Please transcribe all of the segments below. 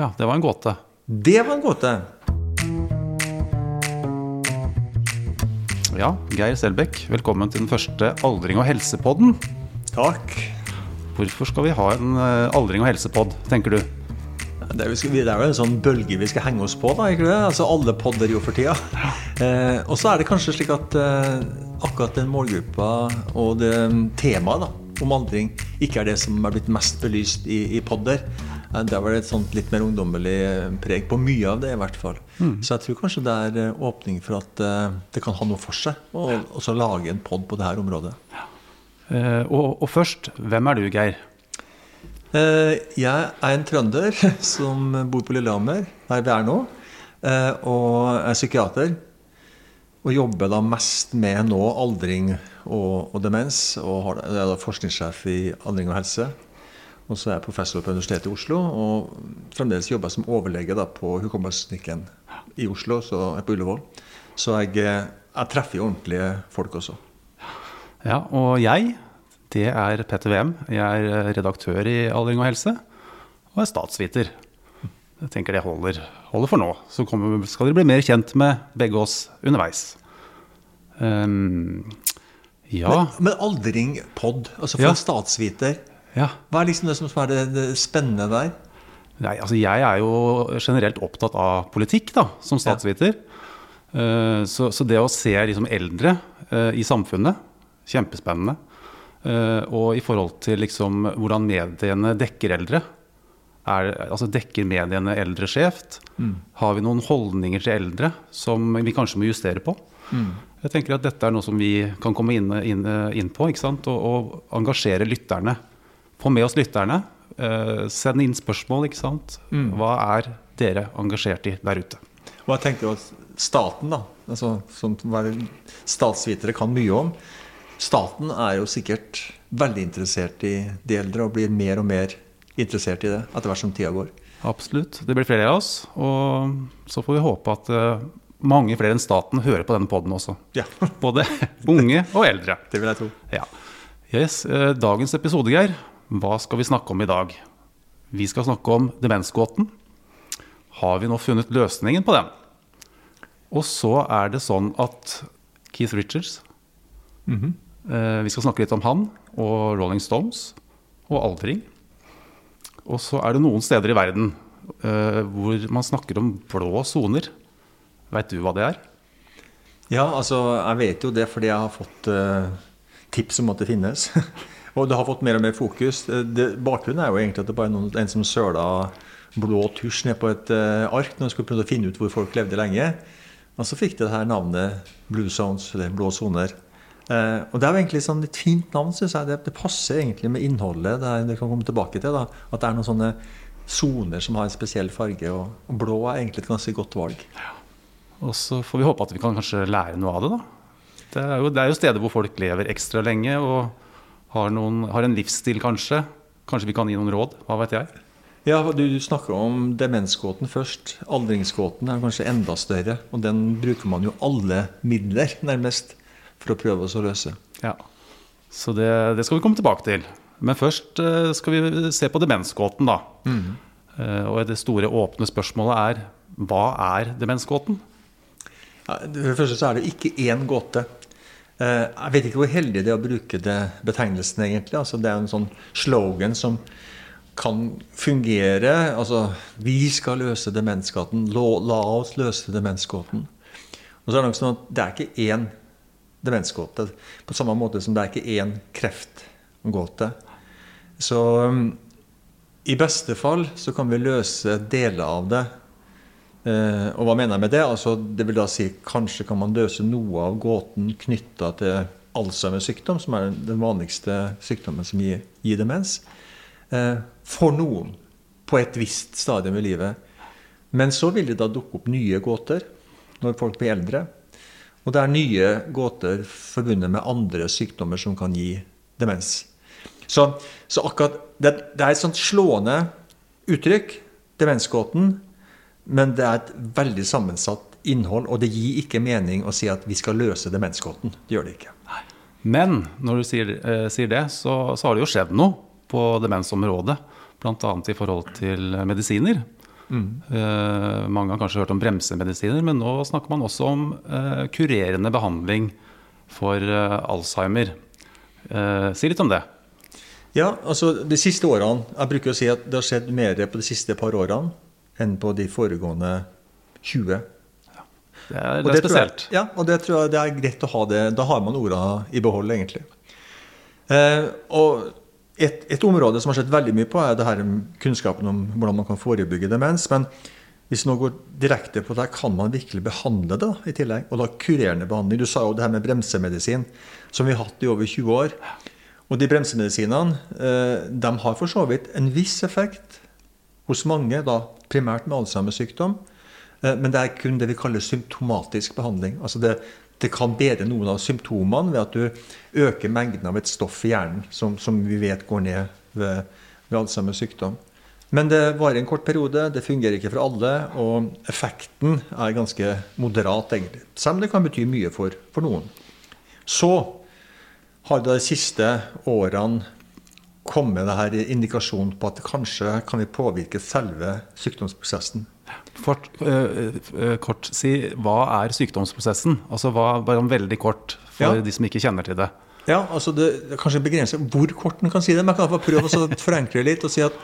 Ja, det var en gåte. Det var en gåte. Ja, Geir Selbekk, velkommen til den første aldring- og helsepodden. Takk. Hvorfor skal vi ha en eh, aldring- og helsepod, tenker du? Det er, jo, det er jo en sånn bølge vi skal henge oss på, da. ikke det? Altså Alle podder jo for tida. Eh, og så er det kanskje slik at eh, akkurat den målgruppa og det temaet da, om aldring ikke er det som er blitt mest belyst i, i podder. Det var et sånt litt mer ungdommelig eh, preg på mye av det, i hvert fall. Så jeg tror kanskje det er eh, åpning for at eh, det kan ha noe for seg å også lage en pod på dette området. Eh, og, og først, hvem er du, Geir? Eh, Jeg er en trønder som bor på Lillehammer, der vi er nå. eh, Og er psykiater. Og jobber da mest med nå aldring og, og demens. Og har, er da forskningssjef i aldring og helse. Og så er jeg professor på Universitetet i Oslo. Og fremdeles jobber som overlege da på hukommelsesklinikken i Oslo, så jeg er på Ullevål. Så jeg, eh, jeg treffer jo ordentlige folk også. Ja, og jeg, det er Petter Wem. Jeg er eh, redaktør i Aldring og helse, og er statsviter. Jeg tenker det holder, holder for nå. Så kommer, skal dere bli mer kjent med begge oss underveis. Um, ja, Men, men aldring pod, altså for Ja. en statsviter, ja. hva er liksom det som er det, det spennende der? Nei, altså jeg er jo generelt opptatt av politikk da, som statsviter. Eh, Så, så det å se liksom eldre eh, i samfunnet, kjempespennende. Eh, Og i forhold til liksom hvordan mediene dekker eldre. Er, altså dekker mediene eldre skjevt? Har vi noen holdninger til eldre som vi kanskje må justere på? Jeg tenker at dette er noe som vi kan komme inn, inn, inn på? Og, og engasjere lytterne. Få med oss lytterne. Uh, send inn spørsmål. ikke sant? Hva er dere engasjert i der ute? Jeg tenker at staten, da, altså, som statsvitere kan mye om Staten er jo sikkert veldig interessert i de eldre og blir mer og mer interessert i det etter hvert som tida går. Absolutt. Det blir flere av oss. Og så får vi håpe at eh, mange flere enn staten hører på denne poden også. Ja, Både unge og eldre. det vil jeg tro. Ja. Yes, eh, dagens episode, Geir. Hva skal vi snakke om i dag? Vi skal snakke om demensgåten. Har vi nå funnet løsningen på den? Og så er det sånn at Keith Richards eh, Vi skal snakke litt om han og Rolling Stones og aldring. Og så er det noen steder i verden eh, hvor man snakker om blå soner. Veit du hva det er? Ja, altså, jeg vet jo det fordi jeg har fått eh, tips om at det finnes. og det har fått mer og mer fokus. Eh, Det, bakgrunnen er jo egentlig at det bare er noen, en som søla blå tusj ned på et uh, ark når de skulle prøve å finne ut hvor folk levde lenge. Og så fikk det det her navnet Blue Zones, eller Blå soner. Uh, og det er jo egentlig sånn et fint navn, syns jeg. Det, det passer egentlig med innholdet. Det, er, det kan komme tilbake til da, At det er noen sånne soner som har en spesiell farge. Og, og blå er egentlig et ganske godt valg. Og så får vi håpe at vi kan kanskje lære noe av det, da. Det er jo, det jo steder hvor folk lever ekstra lenge og har, noen, har en livsstil, kanskje. Kanskje vi kan gi noen råd? Hva vet jeg? Ja, du, snakker om demensgåten først. Aldringsgåten er kanskje enda større. Og den bruker man jo alle midler, nærmest, for å prøve oss å løse. Ja. Så det, det skal vi komme tilbake til. Men først eh, skal vi se på demensgåten, da. Mm. Og det store åpne spørsmålet er hva er demensgåten? Ja, for det første så er det ikke én gåte. Eh, Jeg vet ikke hvor heldig det er å bruke det betegnelsen, egentlig. Altså, det er en sånn slogan som kan fungere. Altså Vi skal løse demensgåten. La, oss løse demensgåten. Og så er det nok sånn at det er ikke én demensgåte. På samme måte som det er ikke én kreftgåte. Så um, i beste fall så kan vi løse deler av det. Eh, og hva mener jeg med det? Altså, det vil da si kanskje kan man løse noe av gåten knytta til Alzheimers sykdom, som er den vanligste sykdommen som gir, gir demens. Eh, for noen på et visst stadium i livet. Men så vil det da dukke opp nye gåter når folk blir eldre. Og det er nye gåter forbundet med andre sykdommer som kan gi demens. Så, så akkurat det, det er et sånt slående uttrykk, demensgåten, men det er et veldig sammensatt innhold, og det gir ikke mening å si at vi skal løse demensgåten. Det gjør det ikke. Men når du sier, eh, sier det, så, så har det jo skjedd noe på demensområdet. Bl.a. i forhold til medisiner. Eh, mange har kanskje hørt om bremsemedisiner, men nå snakker man også om eh, kurerende behandling for eh, Alzheimer. Eh, si litt om det. Ja, altså de siste årene Jeg bruker å si at det har skjedd mer på de siste par årene enn på de foregående 20. Det er, det er spesielt. jeg- ja, og det tror jeg det er greit å ha det. Da har man orda i behold, egentlig. Eh, og et, et område som har skjedd veldig mye på, er det her kunnskapen om hvordan man kan forebygge demens. Men hvis noe går direkte på det, kan man virkelig behandle det i tillegg? Og da kurerende behandling. Du sa jo det her med bremsemedisin, som vi har hatt i over 20 år. Og de bremsemedisinene eh, de har for så vidt en viss effekt hos mange, da primært med Alzheimers sykdom. Eh, Men det er kun det vi kaller symptomatisk behandling. Altså det, det kan bedre noen av symptomene ved at du øker mengden av et stoff i hjernen som, som vi vet går ned ved, ved Alzheimers sykdom. Men det varer en kort periode, det fungerer ikke for alle, og effekten er ganske moderat, egentlig. Selv om det kan bety mye for, for noen. Så har det de siste årene kommet det her indikasjon på at kanskje kan vi påvirke selve sykdomsprosessen. Kort, øh, kort si, hva er sykdomsprosessen? Altså hva, bare veldig kort for Ja. de som ikke kjenner til det. Ja, altså det, det er kanskje begrenset hvor kort man kan si det, men jeg kan prøve å forenkle litt og si at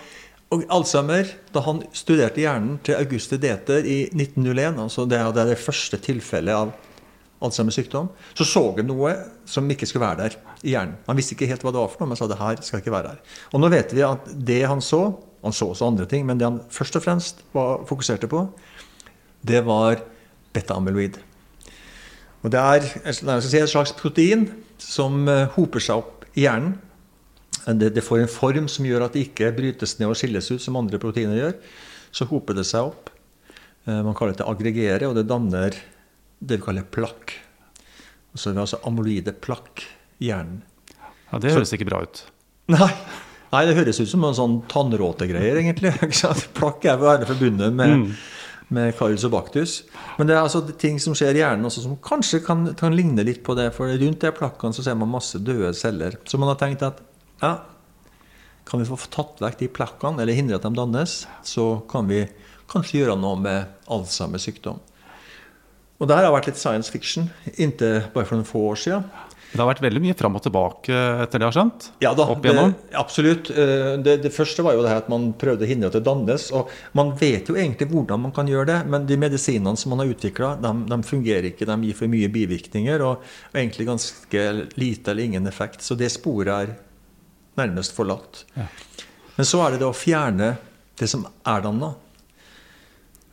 og Alzheimer, da han studerte hjernen til Auguste Deter i 1901, altså det, er det første tilfellet av Alzheimers sykdom, så så han noe som ikke skulle være der i hjernen. Han visste ikke helt hva det var for noe, men sa det her skal ikke være her. Og nå vet vi at det han så, han så også andre ting, men det han først og fremst var, fokuserte på, det var beta-amyloid. Og det er jeg skal si, et slags protein som eh, hoper seg opp i hjernen. Det, det får en form som gjør at det ikke brytes ned og skilles ut som andre proteiner gjør. Så hoper det seg opp. Eh, Man kaller det aggregere, og det danner det vi kaller plakk. Og så er det altså amyloide plakk i hjernen. Ja, det høres ikke bra ut. Nei, Nei det høres ut som en sånn tannråtegreier, egentlig. Plakk er gjerne forbundet med, med Caryobactus. Men det er altså ting som skjer i hjernen også, som kanskje kan, kan ligne litt på det. For rundt de plakkene så ser man masse døde celler. Så man har tenkt at ja, kan vi få tatt vekk de plakkene, eller hindre at de dannes, så kan vi kanskje gjøre noe med Alzheimers sykdom. Og det her har vært litt science fiction inntil bare for noen få år siden. Det har vært veldig mye fram og tilbake etter det jeg har skjønt? Ja da? Det, absolutt. Eh, Det, det første var jo det her at man prøvde å hindre at det dannes. Og man vet jo egentlig hvordan man kan gjøre det, men de medisinene som man har utvikla, de, de fungerer ikke. De gir for mye bivirkninger og, og egentlig ganske lite eller ingen effekt. Så det sporet er nærmest forlatt. Ja. Men så er det det å fjerne det som er danna.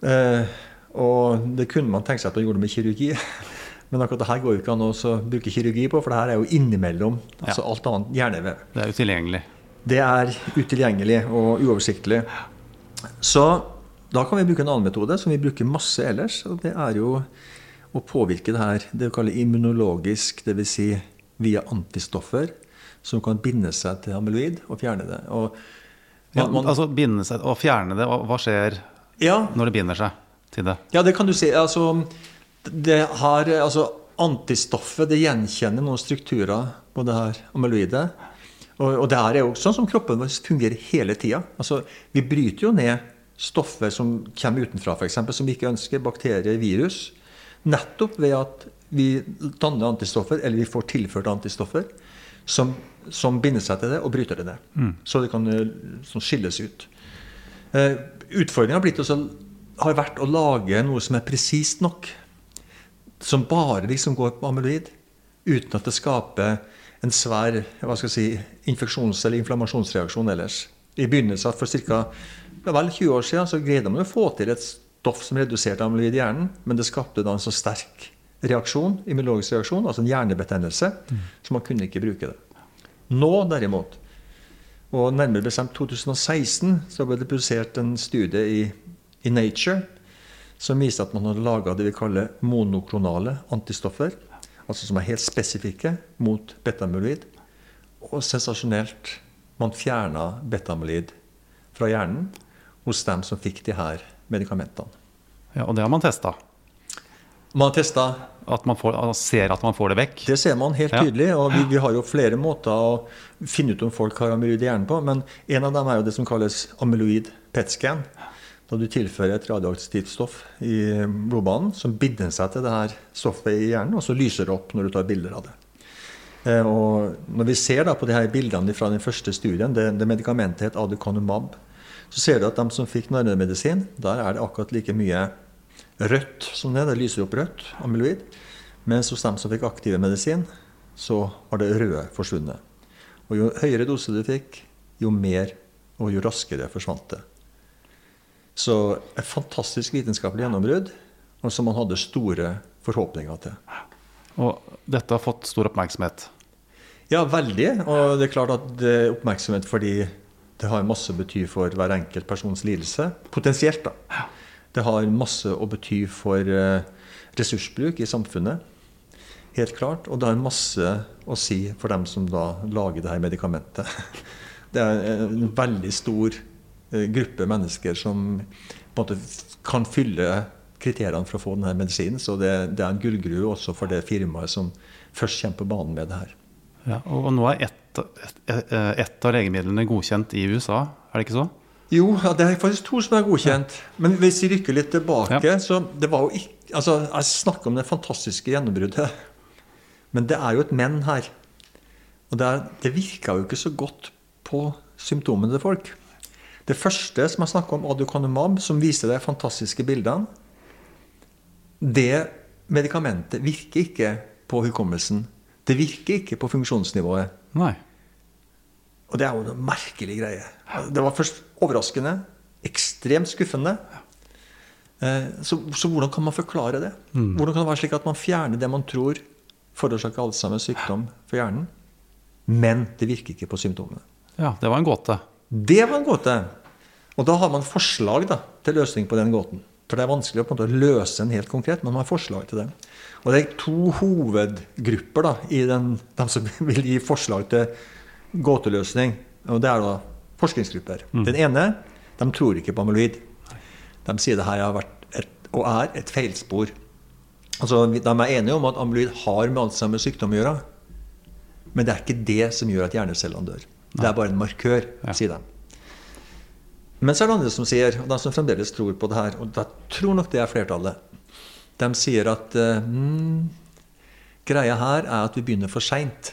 Eh, og det kunne man tenke seg at man gjorde med kirurgi. Men akkurat det her går jo ikke an å bruke kirurgi på, for det her er jo innimellom altså Ja. alt annet hjernevev. Det er utilgjengelig. Det er utilgjengelig og uoversiktlig. Så da kan vi bruke en annen metode som vi bruker masse ellers. Og det er jo å påvirke det her det vi kaller immunologisk, dvs. Si via antistoffer som kan binde seg til amyloid og fjerne det. Og man, man, altså binde seg og fjerne det. og Hva skjer ja, når det binder seg til det? Ja, det kan du si. Altså, det har, altså, antistoffet det gjenkjenner noen strukturer på det her amyloidet. Og, og det her er jo sånn som kroppen vår fungerer hele tida. Altså, vi bryter jo ned stoffer som kommer utenfra, f.eks., som vi ikke ønsker. Bakterier, virus. Nettopp ved at vi danner antistoffer, eller vi får tilført antistoffer, som, som binder seg til det og bryter det ned. Så det kan eh, sånn skilles ut. Eh, Utfordringa har blitt også har vært å lage noe som er presist nok. Som bare liksom går på amyloid, uten at det skaper en svær hva skal jeg si, infeksjons- eller inflammasjonsreaksjon ellers. I begynnelsen for ca. vel 20 år siden så greide man å få til et stoff som reduserte amyloid i hjernen, men det skapte da en så sterk reaksjon, immunologisk reaksjon, altså en hjernebetennelse, så man kunne ikke bruke det. Nå derimot, og nærmere bestemt 2016, så ble det produsert en studie i, i Nature som viste at man hadde laga det vi kaller monoklonale antistoffer. Altså som er helt spesifikke mot betamyloid. Og sensasjonelt, man fjerna betamyloid fra hjernen hos dem som fikk de her medikamentene. Ja, og det har man testa. Man har testa At man får, ser at man får det vekk. Det ser man helt Ja. tydelig. og vi, vi har jo flere måter å finne ut om folk har amyloid i hjernen på. Men en av dem er jo det som kalles amyloid PET-scan. Da du tilfører et radioaktivt stoff i blodbanen, som binder seg til det her stoffet i hjernen, og så lyser det opp når du tar bilder av det. Eh, og når vi ser på de her bildene fra den første studien, det, det medikamentet het aducanumab, så ser du at de som fikk nervemedisin, der er det akkurat like mye rødt som det. Det lyser opp rødt, amyloid. Mens hos dem som fikk aktive medisin, så var det røde forsvunnet. Og jo høyere dose du fikk, jo mer og jo raskere forsvant det. Så et fantastisk vitenskapelig gjennombrudd og som man hadde store forhåpninger til. Og dette har fått stor oppmerksomhet? Ja, veldig. Og det er klart at det er oppmerksomhet fordi det har masse å bety for hver enkelt persons lidelse. Potensielt, da. Det har masse å bety for eh, ressursbruk i samfunnet. Helt klart. Og det har masse å si for dem som da lager det her medikamentet. Det er en veldig stor gruppe mennesker som måte kan fylle kriteriene for å få denne medisinen. Så det, det er en gullgrue også for det firmaet som først kommer på banen med det her. Ja, og nå er ett et, et av legemidlene godkjent i USA, er det ikke så? Jo, ja, det er faktisk to som er godkjent. Ja. Men hvis vi rykker litt tilbake, så det var jo ikke Altså, jeg snakker om det fantastiske gjennombruddet. Men det er jo et men her. Og det, er, det virka jo ikke så godt på symptomene til folk. Det første som jeg snakka om, aducanumab, som viser de fantastiske bildene, det medikamentet virker ikke på hukommelsen. Det virker ikke på funksjonsnivået. Nei. Og det er jo en merkelig greie. Det var først overraskende, ekstremt skuffende. Eh, så, så hvordan kan man forklare det? Mm. Hvordan kan det være slik at man fjerner det man tror forårsaker Alzheimers sykdom for hjernen, men det virker ikke på symptomene? Ja, det var en gåte. Det var en gåte. Og da har man forslag da, til løsning på den gåten. For det er vanskelig å på en måte løse en helt konkret, men man har forslag til det. Og det er to hovedgrupper da, i den, de som vil gi forslag til gåteløsning. Og det er da forskningsgrupper. Mm. Den ene de tror ikke på amyloid. De sier det her har vært et, og er et feilspor. Altså, De er enige om at amyloid har med Alzheimers sykdom å gjøre. Men det er ikke det som gjør at hjernecellene dør. Det er bare en markør, ja. sier de. Men så er det andre som sier, og de som fremdeles tror på det her, og jeg tror nok det er flertallet, de sier at mm, greia her er at vi begynner for seint.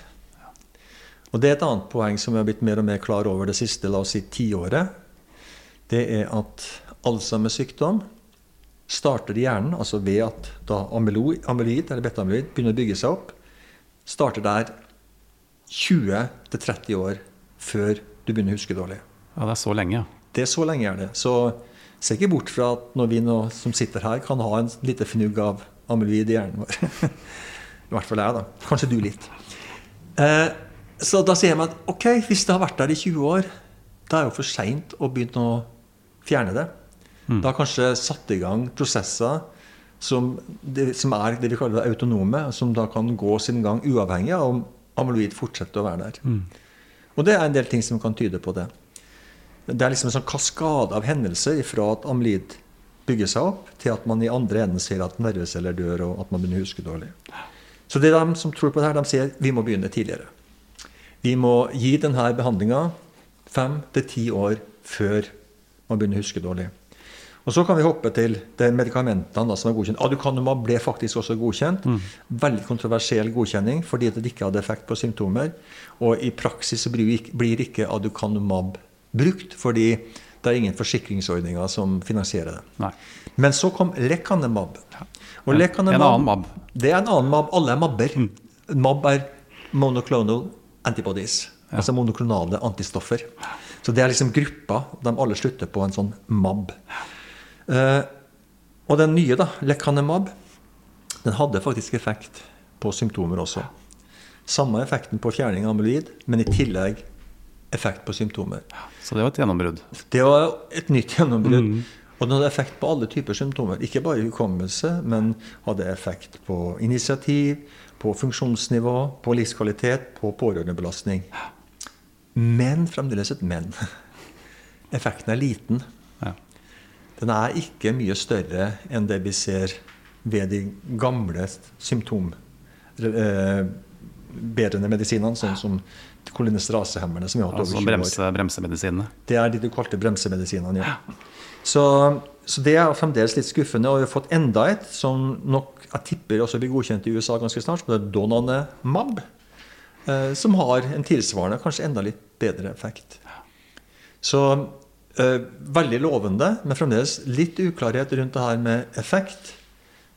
Og det er et annet poeng som vi har blitt mer og mer klar over det siste la oss si, tiåret. Det er at Alzheimers sykdom starter i hjernen, altså ved at da amyloid, eller beta-amyloid begynner å bygge seg opp, starter der 20-30 år før du begynner å huske dårlig. Ja, Det er så lenge, ja. Det er så lenge er det. Så se ikke bort fra at når vi nå som sitter her, kan ha en lite fnugg av amyloid i hjernen vår. I hvert fall jeg, da. Kanskje du litt. Eh, så da sier man at ok, hvis det har vært der i 20 år, da er det jo for seint å begynne å fjerne det. Mm. Da har kanskje satt i gang prosesser som, det, som, er det vi kaller det autonome, som da kan gå sin gang uavhengig av om amyloid fortsetter å være der. Mm. Og det er en del ting som kan tyde på det. Det er liksom en sånn kaskade av hendelser fra at amlid bygger seg opp, til at man i andre enden ser at nerveceller dør, og at man begynner å huske dårlig. Så det er de som tror på det her, de sier vi må begynne tidligere. Vi må gi denne behandlinga fem til ti år før man begynner å huske dårlig. Og Så kan vi hoppe til de medikamentene som er godkjent. Aducanumab ble faktisk også godkjent. Mm. Veldig kontroversiell godkjenning fordi det ikke hadde effekt på symptomer. Og i praksis blir ikke aducanumab brukt, fordi det er ingen forsikringsordninger som finansierer det. Nei. Men så kom lecanemab. Og lecanemab, en annen mab. Det er en annen mab. Alle er mabber. Mm. Mab er monoclonal antibodies. Ja. Altså monoklonale antistoffer. Så det er liksom gruppa. De alle slutter på en sånn mab. Uh, og den nye, da, lecanemab, den hadde faktisk effekt på symptomer også. Samme effekten på fjerning av amyloid, men i tillegg effekt på symptomer. Så det var et gjennombrudd? Det var et nytt gjennombrudd. Mm. Og den hadde effekt på alle typer symptomer. Ikke bare hukommelse, men hadde effekt på initiativ, på funksjonsnivå, på livskvalitet, på pårørendebelastning. Men fremdeles et men. Effekten er liten. Den er ikke mye større enn det vi ser ved de gamle symptombedrende Eh, medisinene, sånn som kolinestrasehemmerne som vi har hatt Altså over 20 år. bremse, bremsemedisinene. Det er de du kalte bremsemedisinene, ja. Så, så det er fremdeles litt skuffende. Og vi har fått enda et som nok jeg tipper også blir godkjent i USA ganske snart, som heter Donanemab. Eh, som har en tilsvarende, kanskje enda litt bedre effekt. Så veldig lovende, men fremdeles litt uklarhet rundt det her med effekt.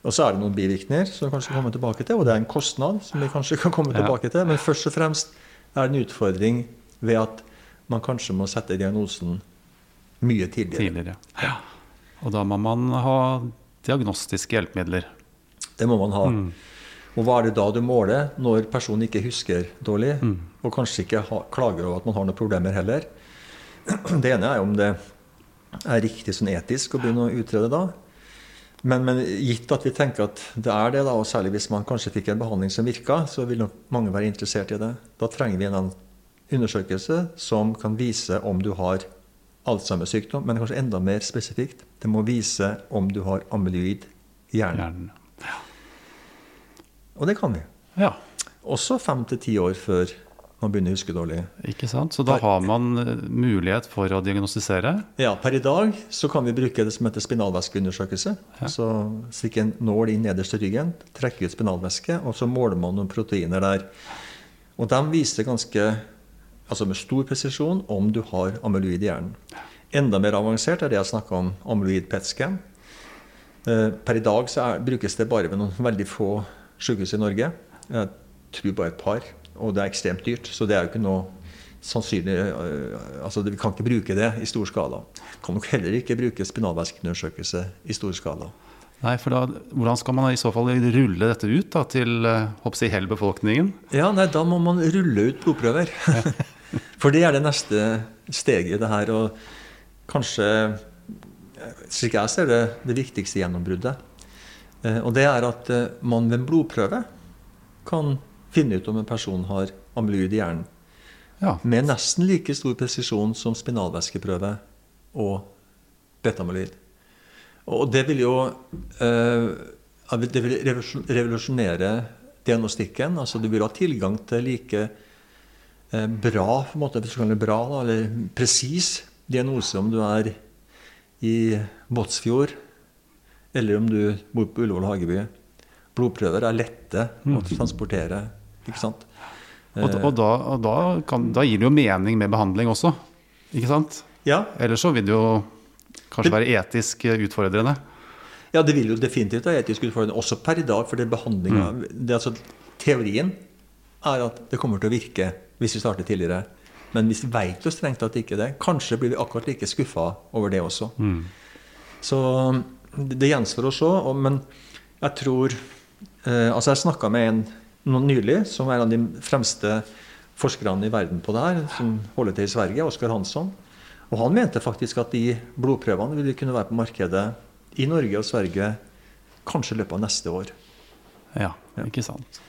Og så er det noen bivirkninger som vi kanskje kan komme tilbake til, og det er en kostnad som vi kanskje kan komme tilbake til. Men først og fremst er det en utfordring ved at man kanskje må sette diagnosen mye tidligere. tidligere. Ja. Og da må man ha diagnostiske hjelpemidler. Det må man ha. Og hva er det da du måler når personen ikke husker dårlig, og kanskje ikke klager over at man har noen problemer heller? Det ene er jo om det er riktig sånn etisk å begynne å utrede da. Men, men gitt at vi tenker at det er det, da, og særlig hvis man kanskje fikk en behandling som virka, så vil nok mange være interessert i det. Da trenger vi en undersøkelse som kan vise om du har Alzheimers sykdom, men kanskje enda mer spesifikt. Det må vise om du har amyloid i hjernen. Hjernen. Og det kan vi. Ja, Også fem til ti år før man begynner å huske dårlig. ikke sant? Så da har man eh, mulighet for å diagnostisere. Ja, Per i dag så kan vi bruke det som heter spinalvæskeundersøkelse. Så stikke en nål inn nederst i ryggen, trekke ut spinalvæske, og så måler man noen proteiner der. Og de viser ganske, altså med stor presisjon om du har amyloid i hjernen. Enda mer avansert er det jeg snakka om amyloid PET-scan. Eh, Per i dag så er, brukes det bare ved noen veldig få sykehus i Norge. Jeg tror bare et par. Og det er ekstremt dyrt, så det er jo ikke noe sannsynlig øh, altså Vi kan ikke bruke det i stor skala. Kan nok heller ikke bruke spinalvæskeundersøkelse i stor skala. Nei, for da, Hvordan skal man i så fall rulle dette ut da, til hoppsi, håper hele befolkningen? Ja, nei, da må man rulle ut blodprøver. For det er det neste steget i det her. Og kanskje, slik jeg ser det, det viktigste gjennombruddet. Eh, Og det er at eh, man ved en blodprøve kan finne ut om en person har amyloid i hjernen. Ja, Med nesten like stor presisjon som spinalvæskeprøve og betamyloid. Og det vil jo eh, det vil revolusjonere diagnostikken. altså Du vil ha tilgang til like eh, bra, på en måte, bra, da, eller presis diagnose om du er i Båtsfjord, eller om du bor på Ullevål Hageby. Blodprøver er lette å transportere. Ikke sant? Og, og, da, og da, kan, da gir det jo mening med behandling også, ikke sant? Ja, Ellers så vil det jo kanskje være etisk utfordrende. Ja, det vil jo definitivt være etisk utfordrende, også per i dag. For det behandlinga det, er altså, Teorien er at det kommer til å virke hvis vi starter tidligere. Men hvis vi vet jo strengt tatt ikke det. Kanskje blir vi akkurat like skuffa over det også. Så det, det gjenstår å se. Men jeg tror eh, Altså, jeg snakka med en nylig, som er en av de fremste forskerne i verden på det her, som holder til i Sverige, Oskar Hansson. Og han mente faktisk at de blodprøvene ville kunne være på markedet i Norge og Sverige kanskje i løpet av neste år. Ja, ikke sant.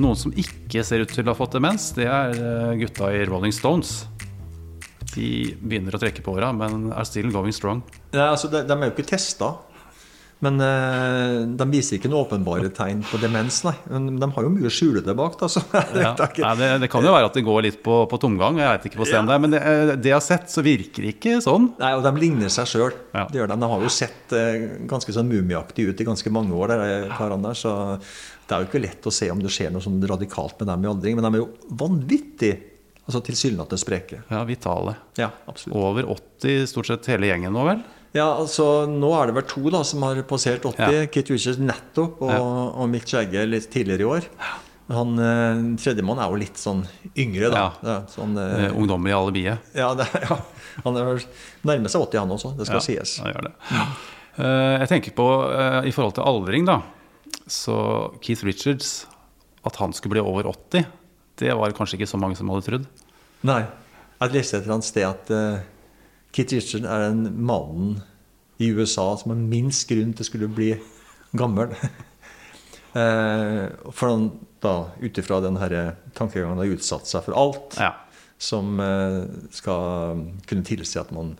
Noen som ikke ser ut til å ha fått demens, det er eh, gutta i Rolling Stones. De begynner å trekke på åra, men er still going strong. Nei, altså, de, de er jo ikke testa. Men eh, de viser ikke noe åpenbare tegn på demens, nei. Men de har jo mye å skjule det bak. Da, Ja. Nei, det, det kan jo være at det går litt på, på tomgang, jeg vet ikke på scenen der, men det, eh, det jeg har sett, så virker det ikke sånn. Nei, og de ligner seg sjøl. Ja. De, de har jo sett eh, ganske sånn mumieaktig ut i ganske mange år, der, karene der. Så det er jo ikke lett å se om det skjer noe sånn radikalt med dem i aldring. Men de er jo vanvittig altså tilsynelatende spreke. Ja, vitale. Ja, absolutt. Over 80 stort sett hele gjengen nå, vel? Ja, altså Nå er det vel to da som har passert 80. Ja. Kit Richards nettopp, og, og Mick Jagger litt tidligere i år. Han eh, tredjemann er jo litt sånn yngre, da. Ja. Sånn, eh, Eh, Ungdommelig alibiet. ja, det, ja. Han er nærmer seg 80, han også. Det skal Ja, sies. han gjør det. Eh, jeg tenker på, i forhold til aldring, da. Så Keith Richards, at han skulle bli over 80, det var kanskje ikke så mange som hadde trodd. Nei. Jeg leste et eller annet sted at eh, Kit Richard er den mannen i USA som har minst grunn til å skulle bli gammel. Eh, for han da, ut ifra den tankegangen, har utsatt seg for alt Ja. som eh, skal kunne tilsi at man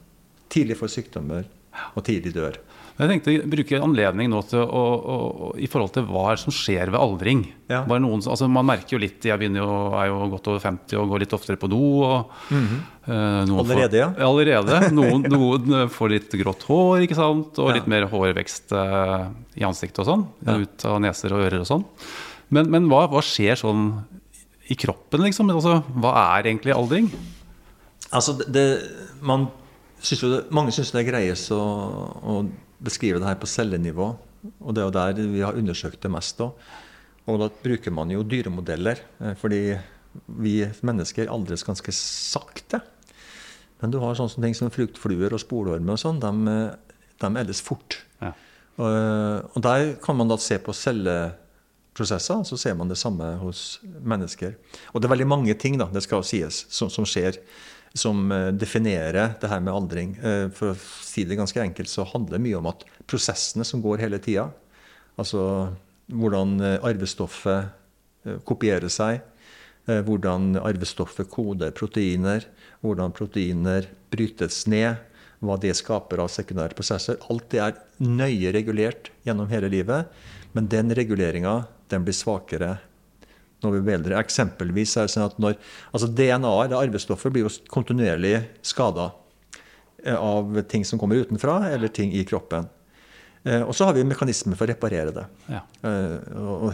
tidlig får sykdommer og tidlig dør. Jeg tenkte å bruke anledning nå til å, å, å, i forhold til hva som skjer ved aldring. Ja. Noen, altså man merker jo litt Jeg jo, er jo godt over 50 og går litt oftere på do. Og, eh, noen Allerede, får, ja? Allerede. Noen, noen får litt grått hår ikke sant? og Ja. litt mer hårvekst eh, i ansiktet og sånn. Ja. Ut av neser og ører og sånn. Men, men hva, hva skjer sånn i kroppen, liksom? Altså, hva er egentlig aldring? Altså, det, man synes jo det, mange syns det er greiest å, å beskrive det her på cellenivå. Og det er jo der vi har undersøkt det mest. Da. Og da bruker man jo dyremodeller. eh, Fordi vi mennesker aldres ganske sakte. Men du har sånne ting som fruktfluer og sporormer og sånn. De, eh, de eldes fort. Ja. Og, og der kan man da se på celleprosesser, så ser man det samme hos mennesker. Og det er veldig mange ting da, det skal sies, som, som skjer, som eh, definerer det her med aldring. Eh, For å si det ganske enkelt, så handler det mye om at prosessene som går hele tida, altså hvordan eh, arvestoffet kopierer seg, hvordan arvestoffet koder proteiner, hvordan proteiner brytes ned, hva det skaper av sekundære prosesser. Alt det er nøye regulert gjennom hele livet, men den reguleringa blir svakere når vi blir eldre. Eksempelvis er det sånn at når, altså DNA-et, det arvestoffet, blir jo kontinuerlig skada av ting som kommer utenfra, eller ting i kroppen. Eh, Og så har vi mekanismer for å reparere det. Ja. Eh, og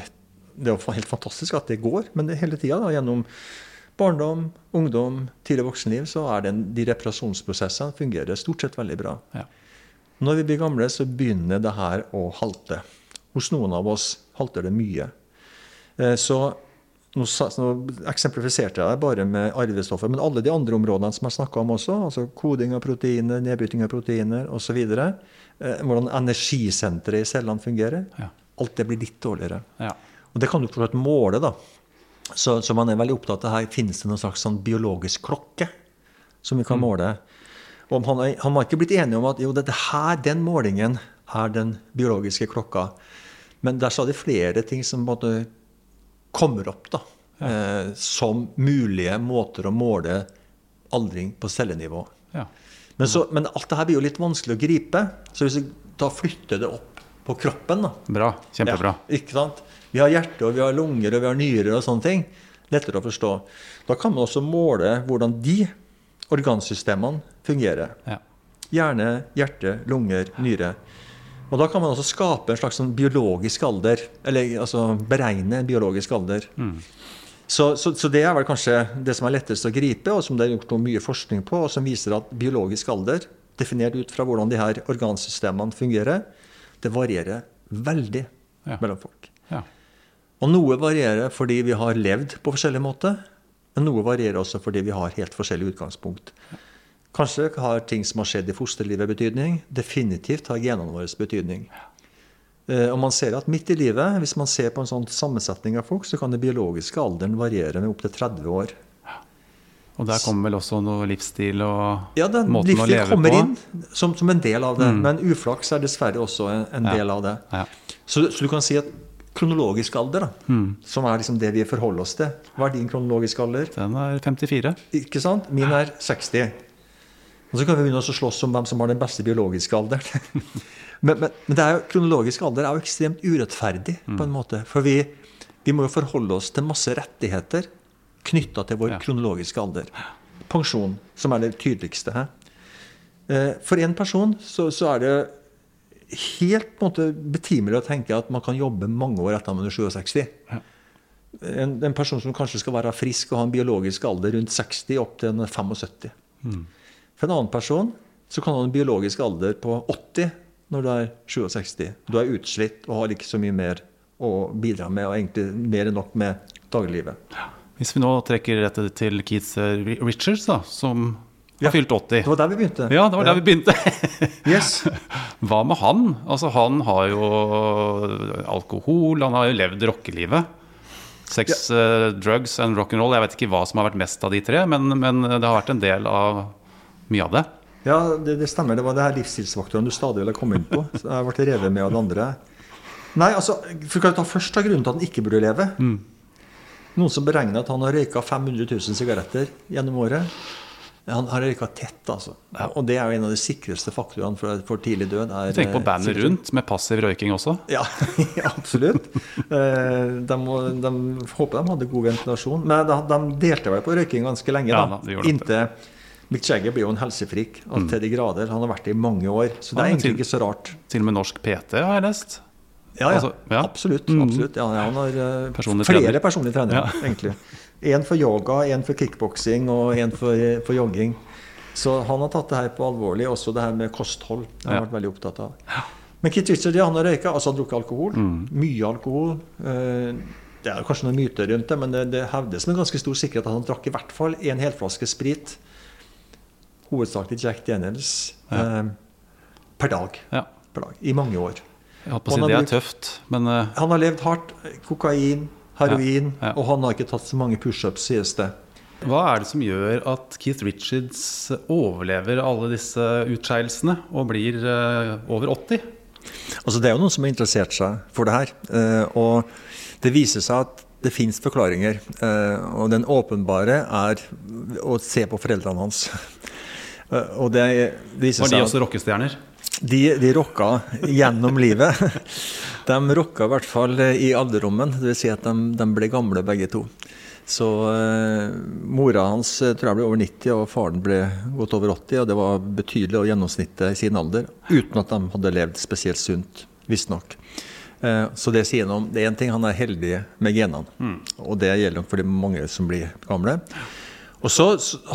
det er jo helt fantastisk at det går, men det hele tida gjennom barndom, ungdom, tidlig voksenliv, så er den, de reparasjonsprosessene fungerer stort sett veldig bra. Ja. Når vi blir gamle, så begynner det her å halte. Hos noen av oss halter det mye. Eh, Så nå, sa- nå eksemplifiserte jeg det bare med arvestoffer, men alle de andre områdene som jeg snakka om også, altså koding av proteiner, nedbryting av proteiner osv., eh, hvordan energisenteret i cellene fungerer, Ja. alt det blir litt dårligere. Ja. Og det kan du fortsatt måle, da. Så, så man er veldig opptatt av her finnes det noen slags sånn biologisk klokke som vi kan måle. Og han, han har ikke blitt enig om at jo, dette her, den målingen er den biologiske klokka. Men der er de flere ting som på en måte kommer opp da, eh, som mulige måter å måle aldring på cellenivå. ja. Men, så, men alt det her blir jo litt vanskelig å gripe. Så hvis vi da flytter det opp på kroppen da, Bra. Kjempebra. ja, ikke sant? Vi har hjerte, og vi har lunger, og vi har nyrer og sånne ting. Lettere å forstå. Da kan man også måle hvordan de organsystemene fungerer. Ja. Hjerne, hjerte, lunger, nyre. Og da kan man også skape en slags sånn biologisk alder. Eller altså beregne en biologisk alder. Så, så, så det er vel kanskje det som er lettest å gripe, og som det er gjort mye forskning på, og som viser at biologisk alder, definert ut fra hvordan de her organsystemene fungerer, det varierer veldig Ja. mellom folk. Ja. Og noe varierer fordi vi har levd på forskjellig måte, men noe varierer også fordi vi har helt forskjellig utgangspunkt. Kanskje har ting som har skjedd i fosterlivet betydning. Definitivt har genene våre betydning. Eh, Og man ser at midt i livet, hvis man ser på en sånn sammensetning av folk, så kan den biologiske alderen variere med opptil 30 år. Og der kommer vel også noe livsstil og Ja, den måten å leve kommer på. inn som, som en del av det, men uflaks er dessverre også en, en Ja. del av det. Ja. Så, så du kan si at kronologisk alder, da, Mm. som er liksom det vi forholder oss til Hva er din kronologiske alder? Den er 54. Ikke sant? Min er 60. Og så kan vi begynne å slåss om hvem som har den beste biologiske alderen. men, men, men det er jo, kronologisk alder er jo ekstremt urettferdig på en måte. For vi, vi må jo forholde oss til masse rettigheter knytta til vår Ja. kronologiske alder. Pensjon, som er det tydeligste her. Eh, For en person så, så er det helt måte, betimelig å tenke at man kan jobbe mange år etter man er 67. Ja. En, en person som kanskje skal være frisk og ha en biologisk alder rundt 60 opp til en 75. For en annen person så kan du ha en biologisk alder på 80 når du er 67. Du er utslitt og har ikke så mye mer å bidra med, og egentlig mer enn nok med dagliglivet. Hvis vi nå trekker dette til Keith eh, Richards, da, som Ja. har fylt 80. Det var der vi begynte. Ja, det var der vi begynte. Yes. Hva med han? Altså, han har jo alkohol, han har jo levd rockelivet. Sex, eh, drugs and rock'n'roll. Jeg vet ikke hva som har vært mest av de tre, men, men det har vært en del av mye av det. Ja, det, det stemmer. Det var det her livsstilsfaktoren du stadig ville komme inn på. Så jeg ble revet med av det andre. Nei, altså, for kan ta først av grunnen til at han ikke burde leve. Noen som beregner at han har røyka 500 000 sigaretter gjennom året. Han har røyka tett, altså. Og det er jo en av de sikreste faktorene for, for tidlig død. Er, Du tenker på eh, bandet rundt med passiv røyking også? Ja, absolutt. Eh, De, må, de håper de hadde god ventilasjon. Men de, de delte vel på røyking ganske lenge, Ja, da. de. Inntil Mick Jagger blir jo en helsefrik mm. til de grader. Han har vært det i mange år. Så det Ja, er egentlig til- ikke så rart. Til og med norsk PT har jeg lest. Ja, ja. Altså, ja. Absolutt. Mm. absolutt. Ja, han har eh, Personlig flere trener. personlige trenere, egentlig. En for yoga, en for kickboksing og en for, for jogging. Så han har tatt det her på alvorlig. Også det her med kosthold. Det har han vært veldig opptatt av. Men Kit Richard ja, han har røyka, altså han har drukket alkohol. Mm. Mye alkohol. Eh, Det er kanskje noen myter rundt det, men det, det hevdes med ganske stor sikkerhet at han drakk i hvert fall en helflaske sprit. Hovedsakelig Jack Daniels. Ja. Eh, per dag. Ja. Per dag. I mange år. Jeg holdt på å si det er tøft, men uh... Han har levd hardt. Kokain, heroin. Ja. Og han har ikke tatt så mange pushups, sies det. hva er det som gjør at Keith Richards overlever alle disse utskeielsene og blir uh, over 80? Altså Det er jo noen som har interessert seg for det her. Uh, Og det viser seg at det fins forklaringer. Og den åpenbare er å se på foreldrene hans. Eh, Og det viser Var de også rockestjerner? de, de rocka gjennom livet. De rocka i hvert fall i alderdommen. Dvs. Si at de, de ble gamle begge to. Så eh, mora hans eh, tror jeg ble over 90, og faren ble godt over 80. Og det var betydelig over gjennomsnittet i sin alder, uten at de hadde levd spesielt sunt, visstnok. Eh, så det sier noe om Det er én ting, han er heldig med genene. Og det gjelder nok for de mange som blir gamle. Og så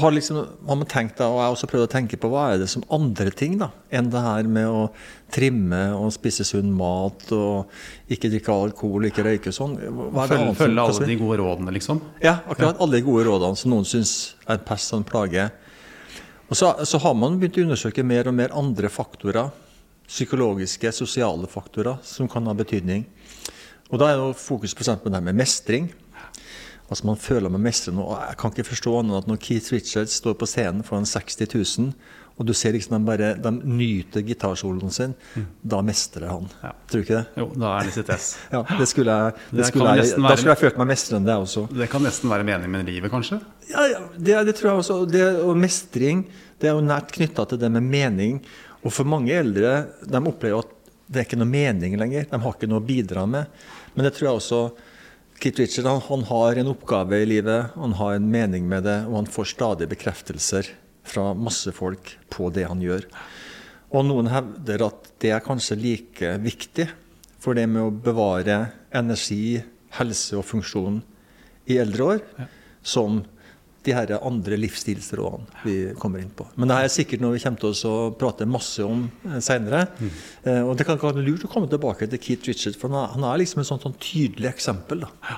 har, liksom, har man tenkt da, og jeg har også prøvd å tenke på hva er det som andre ting da, enn det her med å trimme og spise sunn mat og ikke drikke alkohol, ikke røyke og sånn. Det Følge, følge alle de gode rådene, liksom? ja, akkurat. Alle de gode rådene som noen syns er pest og en plage. Og så, så har man begynt å undersøke mer og mer andre faktorer, psykologiske, sosiale faktorer, som kan ha betydning. Og da er jo fokus på på det her med mestring. Altså Man føler man mestrer noe. Jeg kan ikke forstå annet at når Keith Richards står på scenen foran 60 000, og du ser liksom de bare de nyter gitarsoloen sin, da mestrer han. Mm. Ja. Tror du ikke det? Jo, da er det sitt ess. Ja, det skulle jeg, det Det skulle jeg, nesten Da være- skulle jeg følt meg mestrende, jeg også. Det kan nesten være meningen med livet, kanskje? Ja, ja det, det tror jeg også. Det, og mestring det er jo nært knytta til det med mening. Og for mange eldre de opplever at det er ikke noe mening lenger. De har ikke noe å bidra med. Men det tror jeg også Keith Richard han, han har en oppgave i livet, han har en mening med det, og han får stadig bekreftelser fra masse folk på det han gjør. Og noen hevder at det er kanskje like viktig for det med å bevare energi, helse og funksjon i eldre år, som de her andre livsstilsrådene vi kommer inn på. Men det her er sikkert noe vi kommer til å prate masse om seinere. Mm. og det kan være lurt å komme tilbake til Keith Richard, for han er, liksom et sånt, sånn tydelig eksempel. da.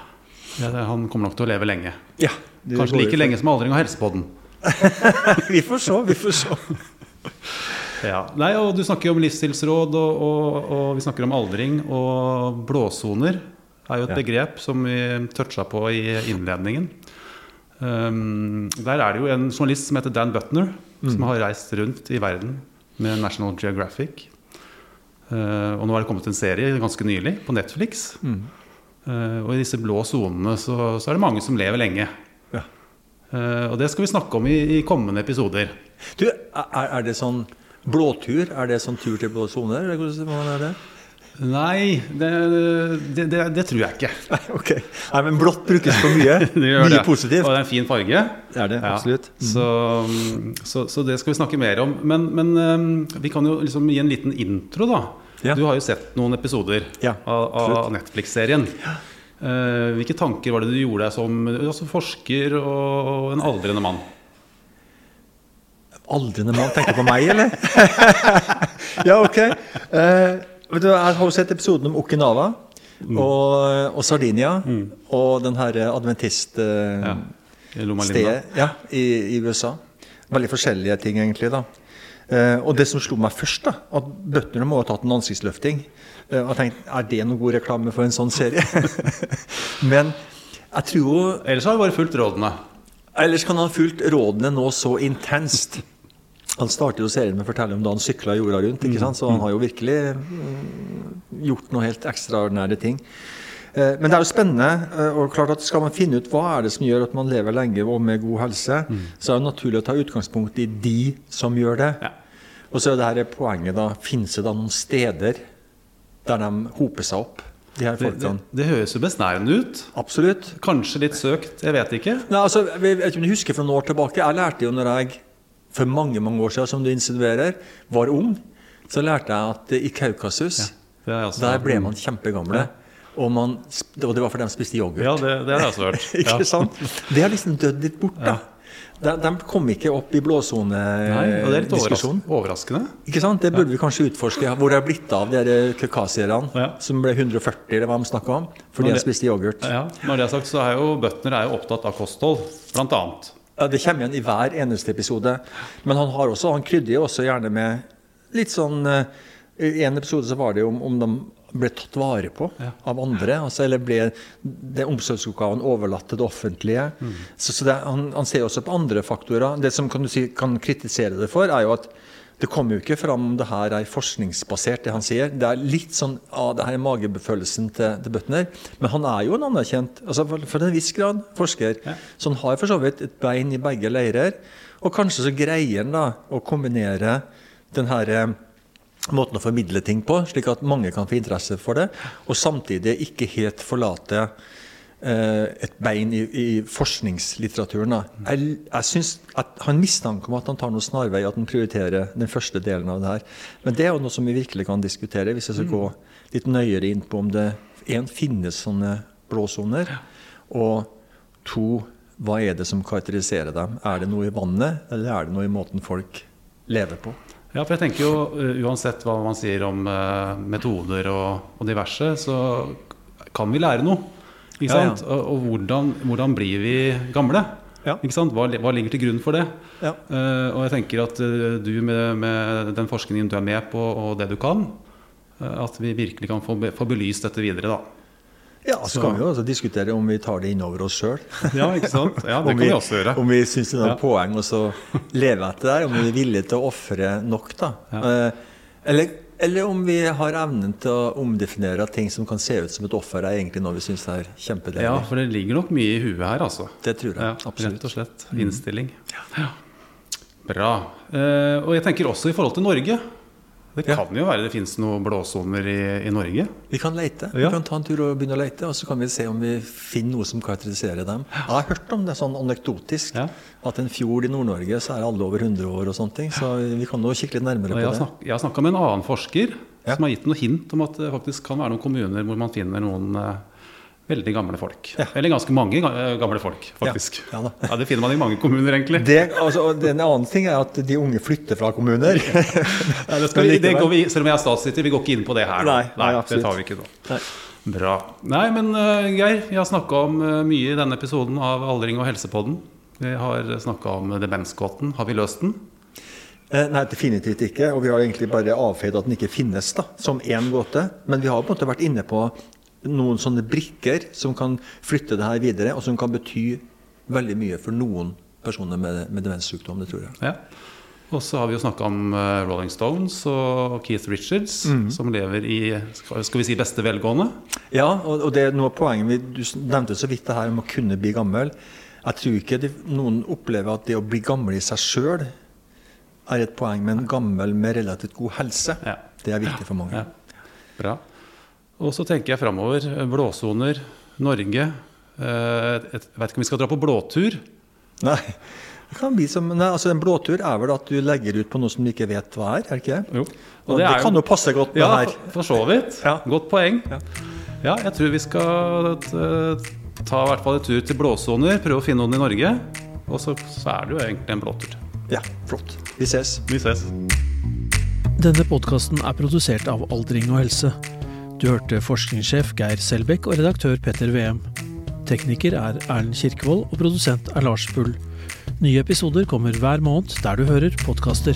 Ja, han kommer nok til å leve lenge. Ja, Kanskje like lenge som aldring og helsepodden. Vi får se, vi får se. Ja. Nei, og Du snakker jo om livsstilsråd, og, og, og vi snakker om aldring. Og blåsoner er jo et Ja. begrep som vi toucha på i innledningen. Um, der er det jo en journalist som heter Dan Butner, som har reist rundt i verden med National Geographic. Uh, og nå er det kommet en serie ganske nylig på Netflix. Uh, og i disse blå sonene så, så er det mange som lever lenge. Ja. Uh, og det skal vi snakke om i, i kommende episoder. Du, er, er det sånn blåtur? Er det sånn tur til blå soner? hvordan er det? Nei, det, det, det, det tror jeg ikke. Nei, ok. Nei, men blått brukes for mye. Mye positivt. Og det er en fin farge. Det er det, Ja, absolutt. Mm. Så, så, så det skal vi snakke mer om. Men, men um, vi kan jo liksom gi en liten intro, da. Ja. Du har jo sett noen episoder Ja, av, av. Netflix-serien. Eh, hvilke tanker var det du gjorde deg som altså forsker og en aldrende mann? Aldrende mann tenker på meg, eller? ja, ok. Eh, vet du, jeg har jo sett episoden om Okinawa og, og Sardinia og den her adventist-stedet Ja, i ja, i, i USA. Veldig forskjellige ting, egentlig. da. Eh, og det som slo meg først, da, at bøttene må ha tatt en ansiktsløfting. Eh, og jeg tenkte, Er det noe god reklame for en sånn serie? Men jeg tror jo Ellers har han bare fulgt rådene. Ellers kan han ha fulgt rådene nå så intenst. Han startet jo serien med å fortelle om da han sykla jorda rundt. ikke sant? Så han har jo virkelig mm, gjort noe helt ekstraordinære ting. Eh, Men det er jo spennende. eh, og klart at Skal man finne ut hva er det som gjør at man lever lenge og med god helse, så er det naturlig å ta utgangspunkt i de som gjør det. Og så er det her poenget da, Finnes det da noen steder der de hoper seg opp, de Det, det, det høres jo besnærende ut. Absolutt. Kanskje litt søkt, jeg vet ikke. Nei, altså, jeg vet ikke om du husker fra noen år tilbake. Jeg lærte jo når jeg for mange mange år siden, som du insinuerer, var ung, så lærte jeg at i Kaukasus ja, der ble man kjempegamle. Og, man, og det var fordi de spiste yoghurt. Ja, det, det har jeg også hørt. ikke Ja. sant? Det har liksom dødd litt bort. da. De, de kom ikke opp i Nei, det er litt blåsonediskusjonen. overraskende. Ikke sant? Det burde vi kanskje utforske. Hvor det er blitt av de kaukasierne Ja. som ble 140, eller hva de snakka om, fordi de spiste yoghurt. Ja, når det er sagt, så er jo Bøtner er jo opptatt av kosthold, blant annet. Ja, Det kommer igjen i hver eneste episode. Men han har også, han krydrer jo også gjerne med litt sånn eh, I en episode så var det jo om, om de ble tatt vare på Ja. av andre. Altså, eller ble det omsorgsoppgaven overlatt til det offentlige. Mm. Så, så det, han, han ser også på andre faktorer. Det som kan du si, kan kritisere det for, er jo at det kommer jo ikke fram om det her er forskningsbasert, det han sier. Det er litt sånn ah, det her er magefølelsen til, til Butner. Men han er jo en anerkjent, altså for, for en viss grad, forsker. Ja. Så han har for så vidt et bein i begge leirer. Og kanskje så greier han da å kombinere den her eh, måten å formidle ting på, slik at mange kan få interesse for det, og samtidig ikke helt forlate et bein i, i forskningslitteraturen. Da. Jeg, jeg synes at Han mistanke om at han tar noen snarvei, at han prioriterer den første delen av det her. Men det er jo noe som vi virkelig kan diskutere, hvis jeg skal gå litt nøyere inn på om det en, finnes sånne blåsoner, og to, hva er det som karakteriserer dem? Er det noe i vannet, eller er det noe i måten folk lever på? Ja, for jeg tenker jo uh, uansett hva man sier om uh, metoder og, og diverse, så kan vi lære noe. Ikke sant? Og, og hvordan, hvordan blir vi gamle? Ja. Ikke sant? Hva, hva ligger til grunn for det? Ja. Uh, og jeg tenker at uh, du med, med den forskningen du er med på, og det du kan, uh, at vi virkelig kan få, få belyst dette videre, da. Ja, så kan vi jo også diskutere om vi tar det innover oss sjøl. Ja, ikke sant? Ja, det kan vi også gjøre. Om vi syns det er noe poeng å leve etter det, om vi er villige til å ofre nok, da. Eller, eller om vi har evnen til å omdefinere ting som kan se ut som et offer, er egentlig noe vi syns er kjempedeilig. Ja, for det ligger nok mye i huet her, altså. Det tror jeg. Ja, absolutt. rett og slett. Innstilling. Ja. Bra. Eh, og jeg tenker også i forhold til Norge. Det Ja. kan jo være det finnes noen blåsoner i, i Norge. Vi kan lete. Ja. Vi kan ta en tur og begynne å lete, og så kan vi se om vi finner noe som karakteriserer dem. Jeg har hørt om det sånn anekdotisk. Ja. At en fjord i Nord-Norge så er alle over 100 år og sånne ting. Så vi kan nå kikke litt nærmere på jeg det. jeg har snakka med en annen forsker Ja. som har gitt noe hint om at det faktisk kan være noen kommuner hvor man finner noen eh, veldig gamle folk. Ja. Eller ganske mange eh, gamle folk, faktisk. Ja, ja. Ja, Det finner man i mange kommuner, egentlig. Det, altså, en annen ting er at de unge flytter fra kommuner. Vi, det går vi, selv om jeg er statssitter, vi går ikke inn på det her. Nei, Nei, nei, det tar vi ikke nå. Nei. Bra. Nei, men uh, Geir, vi har snakka om uh, mye i denne episoden av Aldring og helsepodden. Vi har snakka om demensgåten. Har vi løst den? Nei, definitivt ikke. Og vi har egentlig bare avfeid at den ikke finnes da, som én gåte. Men vi har på en måte vært inne på noen sånne brikker som kan flytte det her videre, og som kan bety veldig mye for noen personer med, med demenssykdom. Det tror jeg. Ja. Og så har vi jo snakka om eh, Rolling Stones og Keith Richards, Mm. som lever i skal vi si beste velgående. Ja, og, og det er noe av poenget vi, Du nevnte så vidt det her om å kunne bli gammel. Jeg tror ikke det, noen opplever at det å bli gammel i seg sjøl er et poeng, men gammel med relativt god helse. Ja. Det er viktig for mange. Ja. Bra. Og så tenker jeg framover. Blåsoner, Norge. Eh, Jeg vet ikke om vi skal dra på blåtur. Nei, det kan bli som, nei, altså En blåtur er vel at du legger ut på noe som du ikke vet hva er? er det ikke det? Jo. Og det, kan jo passe godt med Ja, her. for, for så vidt. Ja. Godt poeng. Ja. Ja, jeg tror vi skal eh, ta i hvert fall en tur til blåsoner, prøve å finne noen i Norge. Og så, så er det jo egentlig en blåtur. Ja, flott. Vi ses. Vi ses. Denne podkasten er produsert av Aldring og helse. Du hørte forskningssjef Geir Selbekk og redaktør Petter Veum. Tekniker er Erlend Kirkevold, og produsent er Lars Bull. Nye episoder kommer hver måned der du hører podkaster.